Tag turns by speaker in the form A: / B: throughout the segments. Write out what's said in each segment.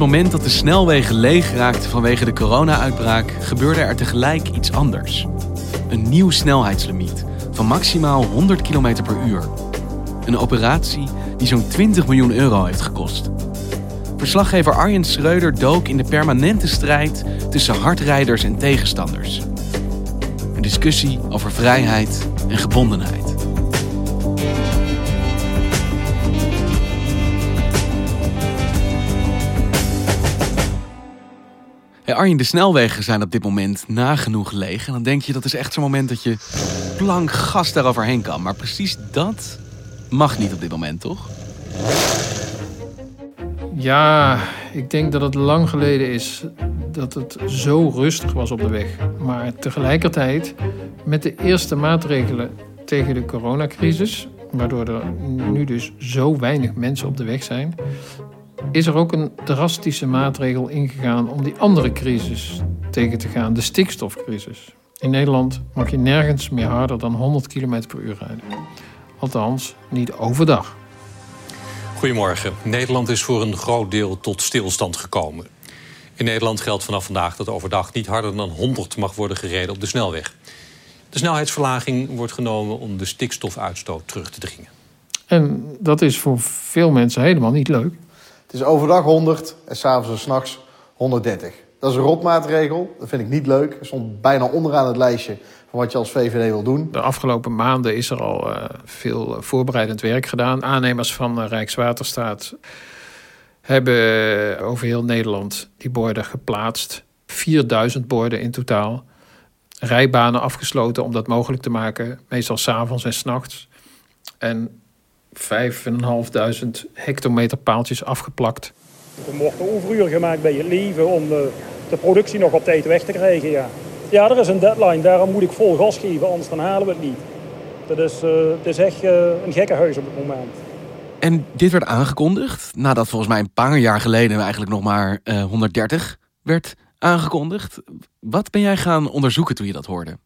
A: Moment dat de snelwegen leeg raakten vanwege de corona-uitbraak, gebeurde er tegelijk iets anders. Een nieuw snelheidslimiet van maximaal 100 km per uur. Een operatie die zo'n 20 miljoen euro heeft gekost. Verslaggever Arjen Schreuder dook in de permanente strijd tussen hardrijders en tegenstanders. Een discussie over vrijheid en gebondenheid. Arjen, de snelwegen zijn op dit moment nagenoeg leeg. En dan denk je dat is echt zo'n moment dat je plank gas daaroverheen kan. Maar precies dat mag niet op dit moment, toch?
B: Ja, ik denk dat het lang geleden is dat het zo rustig was op de weg. Maar tegelijkertijd, met de eerste maatregelen tegen de coronacrisis, waardoor er nu dus zo weinig mensen op de weg zijn, is er ook een drastische maatregel ingegaan om die andere crisis tegen te gaan, de stikstofcrisis. In Nederland mag je nergens meer harder dan 100 km per uur rijden. Althans, niet overdag.
C: Goedemorgen. Nederland is voor een groot deel tot stilstand gekomen. In Nederland geldt vanaf vandaag dat overdag niet harder dan 100 mag worden gereden op de snelweg. De snelheidsverlaging wordt genomen om de stikstofuitstoot terug te dringen.
B: En dat is voor veel mensen helemaal niet leuk.
D: Het is overdag 100 en s'avonds en s'nachts 130. Dat is een rotmaatregel. Dat vind ik niet leuk. Het stond bijna onderaan het lijstje van wat je als VVD wil doen.
B: De afgelopen maanden is er al uh, veel voorbereidend werk gedaan. Aannemers van uh, Rijkswaterstaat hebben over heel Nederland die borden geplaatst. 4000 borden in totaal. Rijbanen afgesloten om dat mogelijk te maken. Meestal s'avonds en s'nachts. En 5.500 hectometer paaltjes afgeplakt.
E: Er wordt overuur gemaakt bij het leven om de, de, productie nog op tijd weg te krijgen. Ja. ja, er is een deadline. Daarom moet ik vol gas geven, anders dan halen we het niet. Dat is, uh, het is echt uh, een gekke huis op het moment.
A: En dit werd aangekondigd nadat volgens mij een paar jaar geleden eigenlijk nog maar uh, 130 werd aangekondigd. Wat ben jij gaan onderzoeken toen je dat hoorde?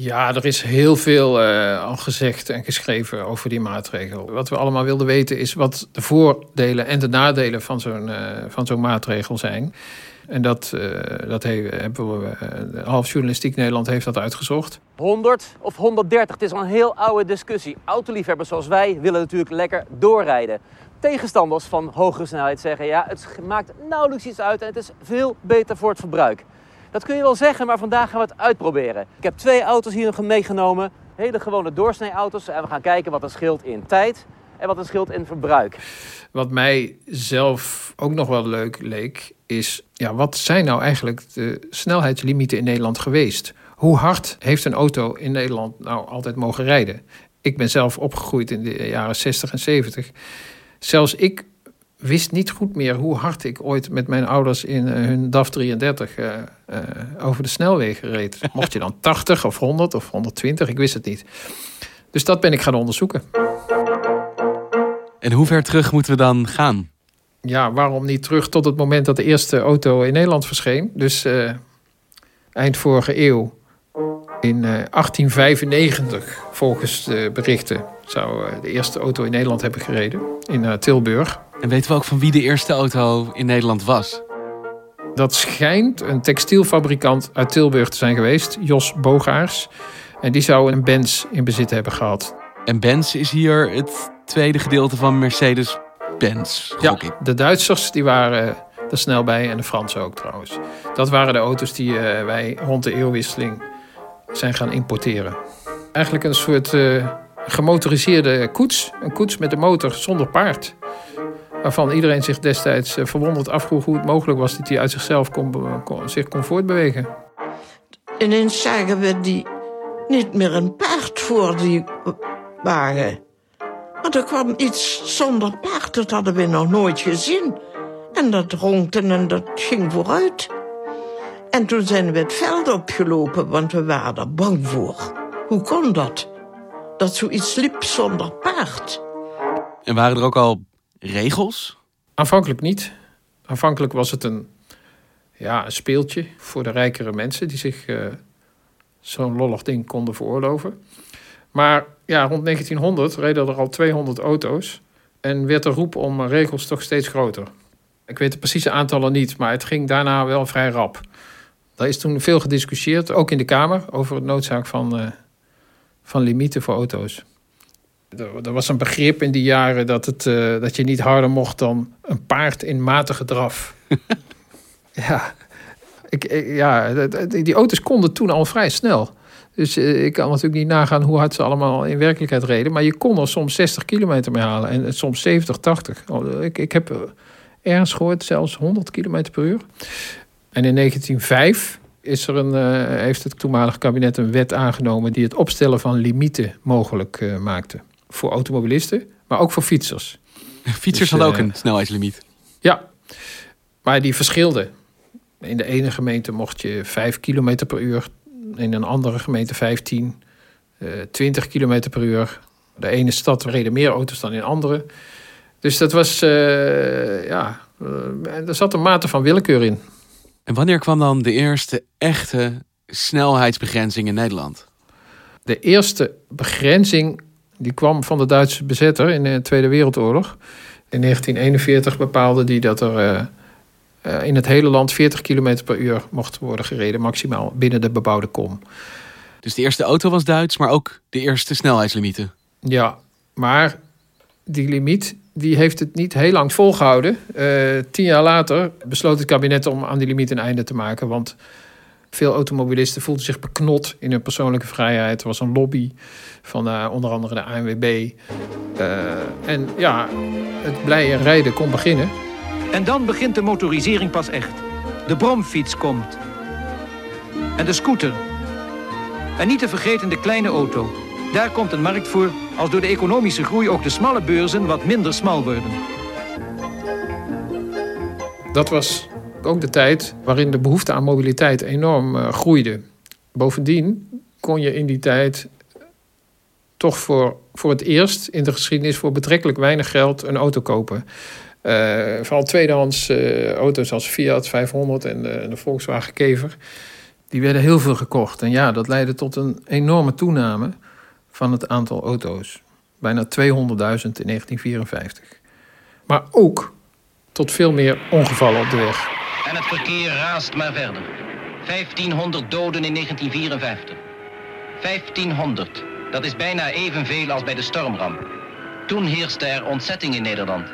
B: Ja, er is heel veel uh, al gezegd en geschreven over die maatregel. Wat we allemaal wilden weten is wat de voordelen en de nadelen van zo'n uh, van zo'n maatregel zijn. En dat, uh, dat hebben we, half journalistiek Nederland heeft dat uitgezocht.
F: 100 of 130, het is al een heel oude discussie. Autoliefhebbers zoals wij willen natuurlijk lekker doorrijden. Tegenstanders van hogere snelheid zeggen ja, het maakt nauwelijks iets uit en het is veel beter voor het verbruik. Dat kun je wel zeggen, maar vandaag gaan we het uitproberen. Ik heb twee auto's hier nog meegenomen. Hele gewone doorsnee-auto's. En we gaan kijken wat er scheelt in tijd en wat er scheelt in verbruik.
B: Wat mij zelf ook nog wel leuk leek, is... Ja, wat zijn nou eigenlijk de snelheidslimieten in Nederland geweest? Hoe hard heeft een auto in Nederland nou altijd mogen rijden? Ik ben zelf opgegroeid in de jaren 60 en 70. Zelfs ik wist niet goed meer hoe hard ik ooit met mijn ouders in uh, hun DAF 33 uh, uh, over de snelwegen reed. Mocht je dan 80 of 100 of 120, ik wist het niet. Dus dat ben ik gaan onderzoeken.
A: En hoe ver terug moeten we dan gaan?
B: Ja, waarom niet terug tot het moment dat de eerste auto in Nederland verscheen? Dus eh, eind vorige eeuw. In 1895, volgens de berichten, zou de eerste auto in Nederland hebben gereden. In Tilburg.
A: En weten we ook van wie de eerste auto in Nederland was?
B: Dat schijnt een textielfabrikant uit Tilburg te zijn geweest, Jos Bogaars. En die zou een Benz in bezit hebben gehad.
A: En Benz is hier het tweede gedeelte van Mercedes-Benz.
B: Ja,
A: ik.
B: de Duitsers die waren er snel bij en de Fransen ook trouwens. Dat waren de auto's die eh, wij rond de eeuwwisseling zijn gaan importeren. Eigenlijk een soort eh, gemotoriseerde koets. Een koets met een motor zonder paard. Waarvan iedereen zich destijds eh, verwonderd afvroeg hoe het mogelijk was dat hij uit zichzelf kon, zich kon voortbewegen.
G: Ineens zagen we die niet meer een paard voor die wagen. Maar er kwam iets zonder paard, dat hadden we nog nooit gezien. En dat ronkte en dat ging vooruit. En toen zijn we het veld opgelopen, want we waren er bang voor. Hoe kon dat? Dat zoiets liep zonder paard.
A: En waren er ook al regels?
B: Aanvankelijk niet. Aanvankelijk was het een, ja, een speeltje voor de rijkere mensen die zich eh, zo'n lollig ding konden veroorloven. Maar ja, rond 1900 reden er al 200 auto's en werd de roep om regels toch steeds groter. Ik weet de precieze aantallen niet, maar het ging daarna wel vrij rap. Daar is toen veel gediscussieerd, ook in de Kamer, over het noodzaak van, eh, van limieten voor auto's. Er, er was een begrip in die jaren dat, het, eh, dat je niet harder mocht dan een paard in matige draf. ja, ik, ik- ja die auto's konden toen al vrij snel. Dus eh, ik kan natuurlijk niet nagaan hoe hard ze allemaal in werkelijkheid reden. Maar je kon er soms 60 kilometer mee halen en soms 70, 80. Oh, Ik, ik heb eh, ergens gehoord zelfs 100 kilometer per uur. En in 1905 is er een, eh, heeft het toenmalige kabinet een wet aangenomen... die het opstellen van limieten mogelijk eh, maakte. Voor automobilisten, maar ook voor fietsers.
A: Fietsers
B: Dus,
A: hadden ook
B: eh,
A: een snelheidslimiet.
B: Ja, maar die verschilden. In de ene gemeente mocht je 5 kilometer per uur. In een andere gemeente 15, eh 20 kilometer per uur. De ene stad reden meer auto's dan in andere. Dus dat was, ja, er zat een mate van willekeur in.
A: En wanneer kwam dan de eerste echte snelheidsbegrenzing in Nederland?
B: De eerste begrenzing die kwam van de Duitse bezetter in de Tweede Wereldoorlog. In 1941 bepaalde die dat er eh, eh, in het hele land 40 km per uur mocht worden gereden, maximaal binnen de bebouwde kom.
A: Dus de eerste auto was Duits, maar ook de eerste snelheidslimieten.
B: Ja, maar die limiet die heeft het niet heel lang volgehouden. Eh, tien jaar later besloot het kabinet om aan die limiet een einde te maken. Want veel automobilisten voelden zich beknot in hun persoonlijke vrijheid. Er was een lobby van eh, onder andere de ANWB. Eh, en ja, het blije rijden kon beginnen.
H: En dan begint de motorisering pas echt. De bromfiets komt. En de scooter. En niet te vergeten de kleine auto. Daar komt een markt voor als door de economische groei ook de smalle beurzen wat minder smal worden.
B: Dat was ook de tijd waarin de behoefte aan mobiliteit enorm eh, groeide. Bovendien kon je in die tijd toch voor, voor het eerst in de geschiedenis voor betrekkelijk weinig geld een auto kopen. Eh, vooral tweedehands eh, auto's als Fiat 500 en de, de Volkswagen Kever. Die werden heel veel gekocht. En ja, dat leidde tot een enorme toename van het aantal auto's. Bijna 200.000 in 1954. Maar ook tot veel meer ongevallen op de weg.
I: En het verkeer raast maar verder. 1500 doden in 1954. 1500. Dat is bijna evenveel als bij de stormramp. Toen heerste er ontzetting in Nederland.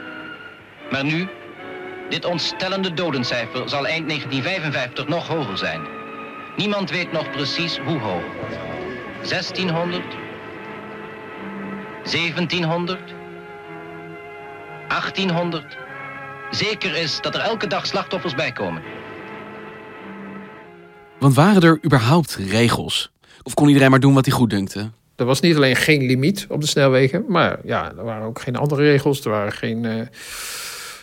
I: Maar nu, dit ontstellende dodencijfer zal eind 1955 nog hoger zijn. Niemand weet nog precies hoe hoog. 1600? 1700? 1800? Zeker is dat er elke dag slachtoffers bij komen.
A: Want waren er überhaupt regels? Of kon iedereen maar doen wat hij goed dunkte?
B: Er was niet alleen geen limiet op de snelwegen, maar ja, er waren ook geen andere regels. Er waren geen, eh,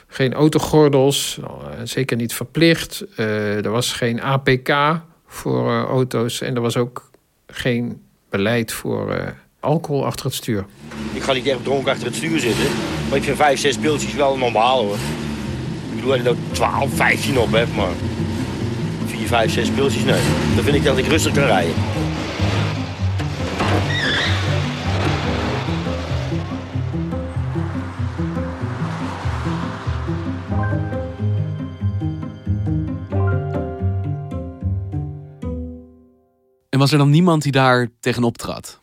B: geen autogordels, eh, zeker niet verplicht. Eh, er was geen APK voor eh, auto's en er was ook geen beleid voor eh, alcohol achter het stuur.
J: Ik ga niet echt dronken achter het stuur zitten. Maar ik vind 5, 6 pilsjes wel normaal hoor. Ik bedoel, als je er 12, 15 op hebt, maar 4, 5, 6 pilsjes, nee. Dan vind ik dat ik rustig kan rijden.
A: En was er dan niemand die daar tegenop trad?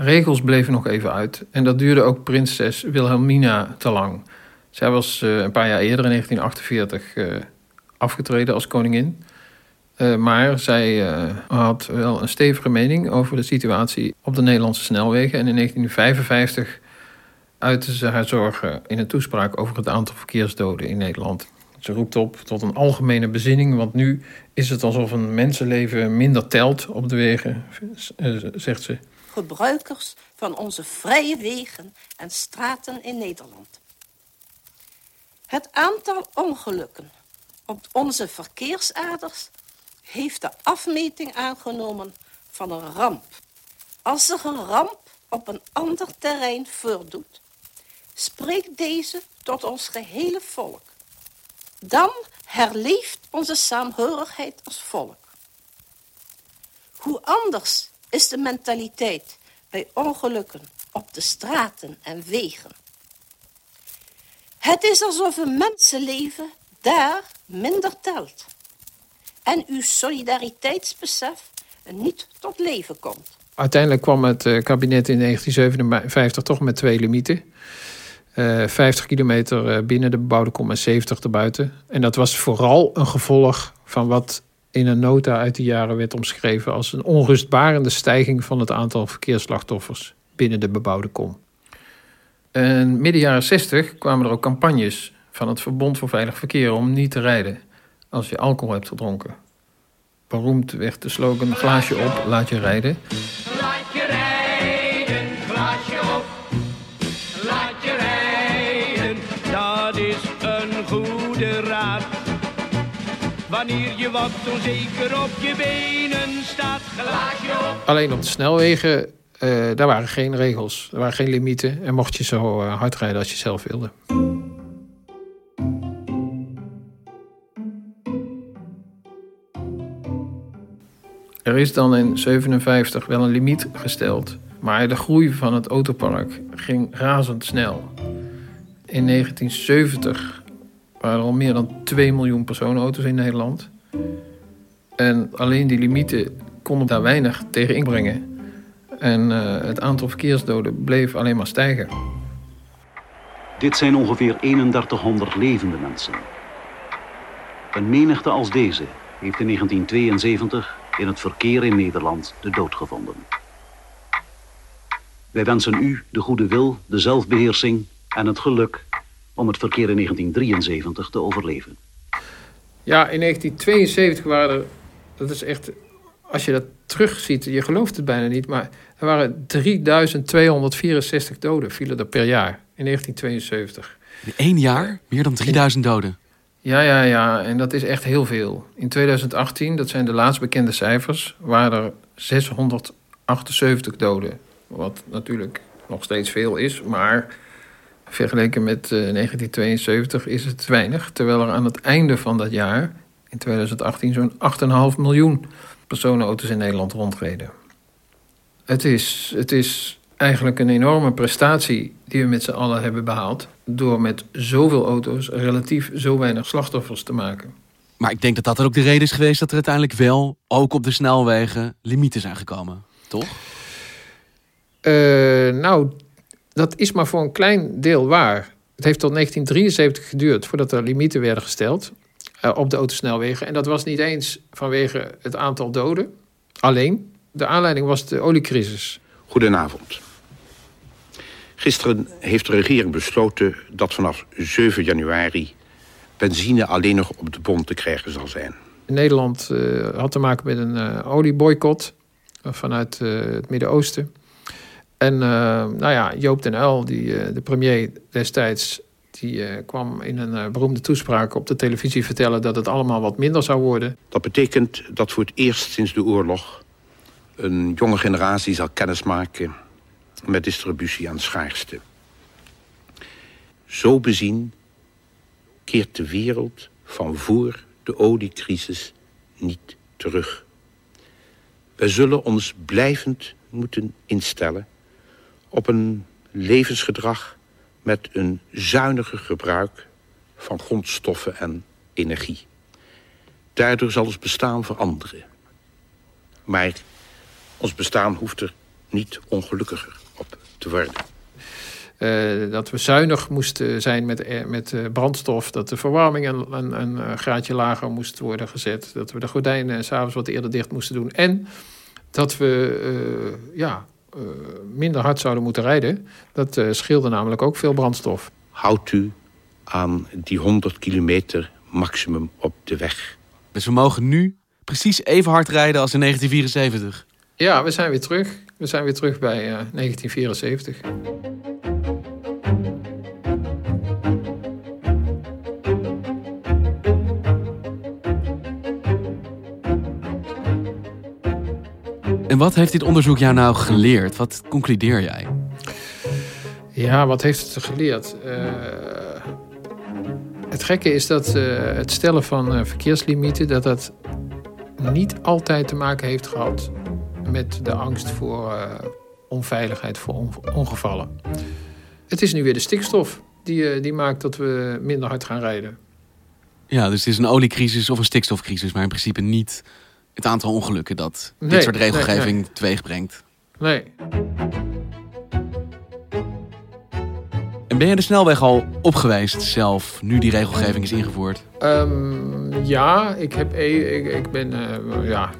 B: Regels bleven nog even uit. En dat duurde ook prinses Wilhelmina te lang. Zij was uh, een paar jaar eerder, in 1948, uh, afgetreden als koningin. Uh, maar zij had wel een stevige mening over de situatie op de Nederlandse snelwegen. En in 1955 uitte ze haar zorgen in een toespraak over het aantal verkeersdoden in Nederland. Ze roept op tot een algemene bezinning, want nu is het alsof een mensenleven minder telt op de wegen, zegt ze.
K: Gebruikers van onze vrije wegen en straten in Nederland. Het aantal ongelukken op onze verkeersaders heeft de afmeting aangenomen van een ramp. Als zich een ramp op een ander terrein voordoet, spreekt deze tot ons gehele volk. Dan herleeft onze saamhorigheid als volk. Hoe anders is de mentaliteit bij ongelukken op de straten en wegen. Het is alsof een mensenleven daar minder telt. En uw solidariteitsbesef niet tot leven komt.
B: Uiteindelijk kwam het eh, kabinet in 1957 toch met twee limieten. Uh, eh, 50 kilometer eh, binnen de bebouwde kom en 70 erbuiten. En dat was vooral een gevolg van wat in een nota uit die jaren werd omschreven als een onrustbarende stijging van het aantal verkeersslachtoffers binnen de bebouwde kom. En midden jaren 60 kwamen er ook campagnes van het Verbond voor Veilig Verkeer om niet te rijden als je alcohol hebt gedronken. Beroemd werd de slogan glaasje op. Laat je rijden,
L: Wanneer je wat onzeker op je benen staat, glaasje op.
B: Alleen op de snelwegen, uh, daar waren geen regels. Er waren geen limieten. En mocht je zo uh, hard rijden als je zelf wilde. Er is dan in 57 wel een limiet gesteld, maar de groei van het autopark ging razendsnel. In 1970 waren al meer dan 2 miljoen personenauto's in Nederland. En alleen die limieten konden daar weinig tegen inbrengen. En uh, het aantal verkeersdoden bleef alleen maar stijgen.
M: Dit zijn ongeveer 3100 levende mensen. Een menigte als deze heeft in 1972 in het verkeer in Nederland de dood gevonden. Wij wensen u de goede wil, de zelfbeheersing en het geluk om het verkeer in 1973 te overleven.
B: Ja, in 1972 waren er, dat is echt, als je dat terugziet, je gelooft het bijna niet, maar er waren 3264 doden vielen er per jaar in 1972.
A: In één jaar meer dan 3000 doden.
B: Ja, ja, ja. En dat is echt heel veel. In 2018, dat zijn de laatst bekende cijfers, waren er 678 doden. Wat natuurlijk nog steeds veel is, maar vergeleken met uh, 1972 is het weinig. Terwijl er aan het einde van dat jaar, in 2018, zo'n 8,5 miljoen personenauto's in Nederland rondreden. Het is, het is eigenlijk een enorme prestatie die we met z'n allen hebben behaald. Door met zoveel auto's relatief zo weinig slachtoffers te maken.
A: Maar ik denk dat dat er ook de reden is geweest dat er uiteindelijk wel, ook op de snelwegen, limieten zijn gekomen. Toch?
B: Uh, nou, dat is maar voor een klein deel waar. Het heeft tot 1973 geduurd voordat er limieten werden gesteld uh, op de autosnelwegen. En dat was niet eens vanwege het aantal doden alleen. De aanleiding was de oliecrisis.
N: Goedenavond. Gisteren heeft de regering besloten dat vanaf 7 januari benzine alleen nog op de bom te krijgen zal zijn.
B: Nederland uh, had te maken met een uh, olieboycott vanuit het Midden-Oosten. En nou ja, Joop den Uyl, die, de premier destijds, die kwam in een beroemde toespraak op de televisie vertellen dat het allemaal wat minder zou worden.
N: Dat betekent dat voor het eerst sinds de oorlog een jonge generatie zal kennismaken met distributie aan schaarste. Zo bezien keert de wereld van voor de oliecrisis niet terug. Wij zullen ons blijvend moeten instellen op een levensgedrag met een zuiniger gebruik van grondstoffen en energie. Daardoor zal ons bestaan veranderen. Maar Ons bestaan hoeft er niet ongelukkiger op te worden.
B: Uh, dat we zuinig moesten zijn met, eh, met uh, brandstof. Dat de verwarming een, een, graadje lager moest worden gezet. Dat we de gordijnen s'avonds wat eerder dicht moesten doen. En dat we ja, minder hard zouden moeten rijden. Dat scheelde namelijk ook veel brandstof.
N: Houdt u aan die 100 kilometer maximum op de weg.
A: Dus we mogen nu precies even hard rijden als in 1974?
B: Ja, we zijn weer terug. We zijn weer terug bij 1974.
A: En wat heeft dit onderzoek jou nou geleerd? Wat concludeer jij?
B: Ja, wat heeft het geleerd? Uh, het gekke is dat uh, het stellen van uh, verkeerslimieten... dat dat niet altijd te maken heeft gehad met de angst voor onveiligheid, voor on ongevallen. Het is nu weer de stikstof die, die maakt dat we minder hard gaan rijden.
A: Ja, dus het is een oliecrisis of een stikstofcrisis, maar in principe niet het aantal ongelukken dat dit soort regelgeving nee, nee. teweeg brengt.
B: Nee.
A: En ben je de snelweg al op geweest zelf, nu die regelgeving is ingevoerd?
B: Um, ja, ik, heb, e- ik, ik ben uh, ja,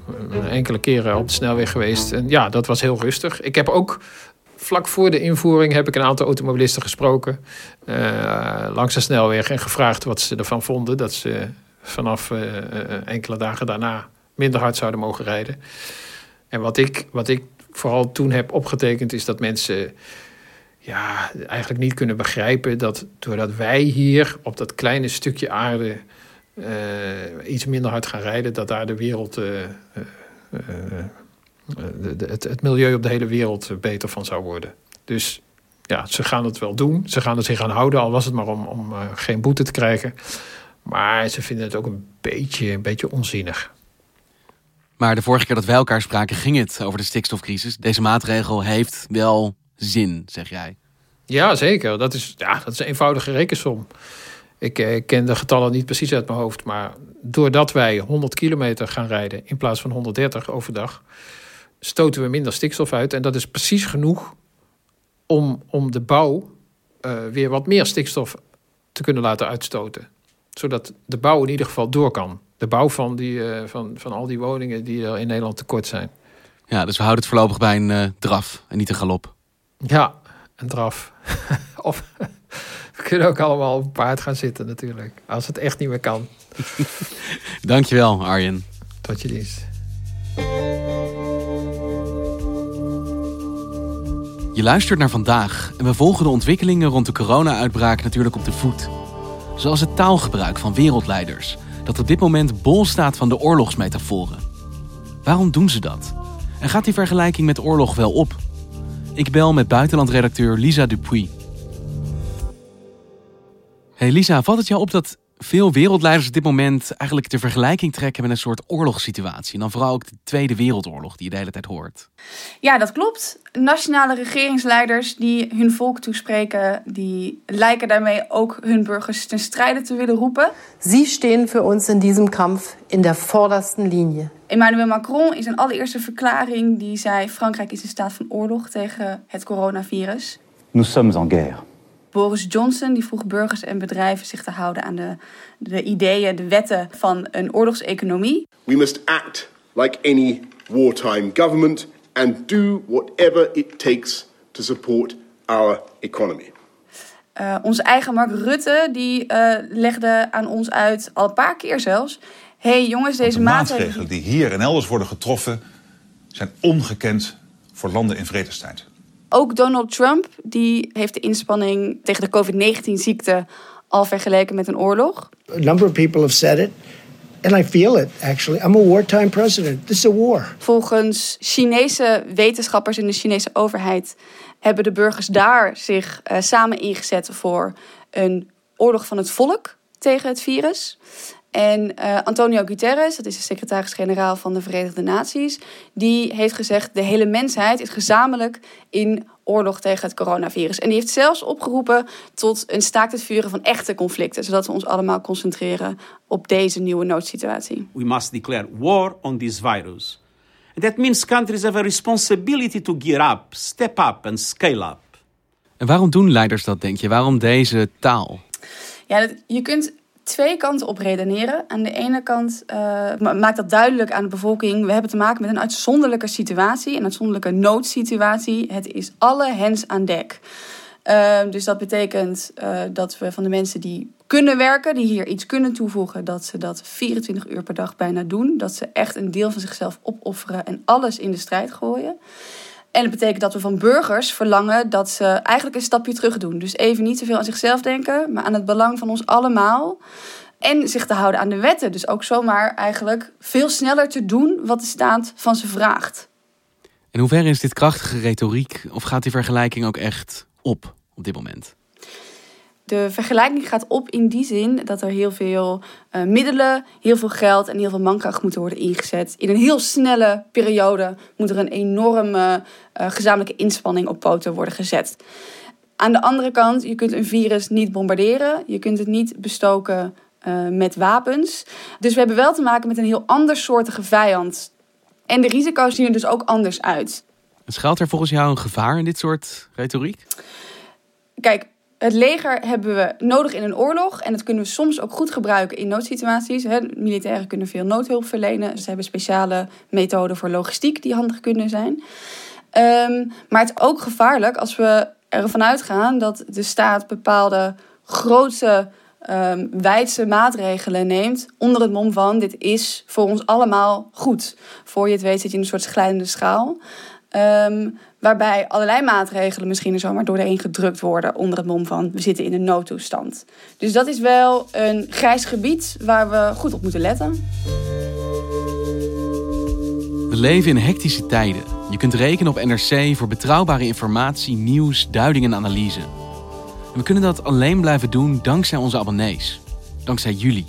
B: enkele keren op de snelweg geweest. En ja, dat was heel rustig. Ik heb ook vlak voor de invoering heb ik een aantal automobilisten gesproken uh, langs de snelweg en gevraagd wat ze ervan vonden dat ze vanaf uh, enkele dagen daarna minder hard zouden mogen rijden. En wat ik, wat ik vooral toen heb opgetekend is dat mensen ja, eigenlijk niet kunnen begrijpen dat doordat wij hier op dat kleine stukje aarde uh, iets minder hard gaan rijden, dat daar de wereld, de, het, het, milieu op de hele wereld beter van zou worden. Dus ja, ze gaan het wel doen. Ze gaan er zich aan houden, al was het maar om, om geen boete te krijgen. Maar ze vinden het ook een beetje, een beetje onzinnig.
A: Maar de vorige keer dat wij elkaar spraken, ging het over de stikstofcrisis. Deze maatregel heeft wel zin, zeg jij.
B: Ja, zeker. Dat is, ja, dat is een eenvoudige rekensom. Ik, eh, ken de getallen niet precies uit mijn hoofd. Maar doordat wij 100 kilometer gaan rijden in plaats van 130 overdag, stoten we minder stikstof uit. En dat is precies genoeg om, om de bouw uh, weer wat meer stikstof te kunnen laten uitstoten. Zodat de bouw in ieder geval door kan de bouw van, die, uh, van, van al die woningen die er in Nederland tekort zijn.
A: Ja, dus we houden het voorlopig bij een uh, draf en niet een galop.
B: Ja, een draf. of we kunnen ook allemaal op een paard gaan zitten natuurlijk. Als het echt niet meer kan.
A: Dankjewel Arjen.
B: Tot je dienst.
A: Je luistert naar vandaag en we volgen de ontwikkelingen rond de corona-uitbraak natuurlijk op de voet. Zoals het taalgebruik van wereldleiders dat op dit moment bol staat van de oorlogsmetaforen. Waarom doen ze dat? En gaat die vergelijking met oorlog wel op? Ik bel met buitenlandredacteur Lisa Dupuy. Hey Lisa, valt het jou op dat veel wereldleiders op dit moment eigenlijk de vergelijking trekken met een soort oorlogssituatie. En dan vooral ook de Tweede Wereldoorlog die je de hele tijd hoort.
O: Ja, dat klopt. Nationale regeringsleiders die hun volk toespreken, die lijken daarmee ook hun burgers ten strijde te willen roepen.
P: Sie stehen für uns in diesem Kampf in der vordersten Linie.
O: Emmanuel Macron in zijn allereerste verklaring die zei Frankrijk is in staat van oorlog tegen het coronavirus.
Q: Nous sommes en guerre.
O: Boris Johnson die vroeg burgers en bedrijven zich te houden aan de, de ideeën, de wetten van een oorlogseconomie.
R: We must act like any wartime government and do whatever it takes to support our economy.
O: Uh, onze eigen Mark Rutte die uh, legde aan ons uit, al een paar keer zelfs. hey jongens, deze
S: de
O: maatregelen...
S: maatregelen die hier en elders worden getroffen... zijn ongekend voor landen in vredestijd.
O: Ook Donald Trump die heeft de inspanning tegen de COVID-19-ziekte al vergeleken met een oorlog.
T: A number of people have said it. And I feel it, actually. I'm a wartime president. This is a war.
O: Volgens Chinese wetenschappers en de Chinese overheid hebben de burgers daar zich uh, samen ingezet voor een oorlog van het volk tegen het virus. En uh, Antonio Guterres, dat is de secretaris-generaal van de Verenigde Naties, die heeft gezegd: de hele mensheid is gezamenlijk in oorlog tegen het coronavirus. En die heeft zelfs opgeroepen tot een staakt het vuren van echte conflicten, zodat we ons allemaal concentreren op deze nieuwe noodsituatie.
U: We must declare war on this virus
V: That means countries have a responsibility to gear up, step up and scale up.
A: En waarom doen leiders dat, denk je? Waarom deze taal?
O: Ja, dat- je kunt twee kanten op redeneren. Aan de ene kant ma- maakt dat duidelijk aan de bevolking... we hebben te maken met een uitzonderlijke situatie, een uitzonderlijke noodsituatie. Het is alle hens aan dek. Eh, dus dat betekent eh, dat we van de mensen die kunnen werken, die hier iets kunnen toevoegen, dat ze dat 24 uur per dag bijna doen. Dat ze echt een deel van zichzelf opofferen en alles in de strijd gooien. En dat betekent dat we van burgers verlangen dat ze eigenlijk een stapje terug doen. Dus even niet zoveel aan zichzelf denken, maar aan het belang van ons allemaal. En zich te houden aan de wetten. Dus ook zomaar eigenlijk veel sneller te doen wat de staat van ze vraagt.
A: In hoeverre is dit krachtige retoriek of gaat die vergelijking ook echt op op dit moment?
O: De vergelijking gaat op in die zin dat er heel veel eh, middelen, heel veel geld en heel veel mankracht moeten worden ingezet. In een heel snelle periode moet er een enorme eh, gezamenlijke inspanning op poten worden gezet. Aan de andere kant, je kunt een virus niet bombarderen, je kunt het niet bestoken eh, met wapens. Dus we hebben wel te maken met een heel andersoortige vijand. En de risico's zien er dus ook anders uit.
A: Schuilt er volgens jou een gevaar in dit soort retoriek?
O: Kijk, het leger hebben we nodig in een oorlog. En dat kunnen we soms ook goed gebruiken in noodsituaties. Hè. Militairen kunnen veel noodhulp verlenen. Ze hebben speciale methoden voor logistiek die handig kunnen zijn. Ehm, maar het is ook gevaarlijk als we ervan uitgaan dat de staat bepaalde grote, ehm wijdse maatregelen neemt. onder het mom van: dit is voor ons allemaal goed. Voor je het weet zit je in een soort glijdende schaal. Ehm, waarbij allerlei maatregelen misschien er zomaar doorheen gedrukt worden onder het mom van we zitten in een noodtoestand. Dus dat is wel een grijs gebied waar we goed op moeten letten.
A: We leven in hectische tijden. Je kunt rekenen op NRC voor betrouwbare informatie, nieuws, duiding en analyse. En we kunnen dat alleen blijven doen dankzij onze abonnees. Dankzij jullie.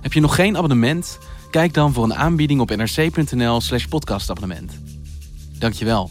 A: Heb je nog geen abonnement? Kijk dan voor een aanbieding op nrc.nl slash podcastabonnement. Dankjewel.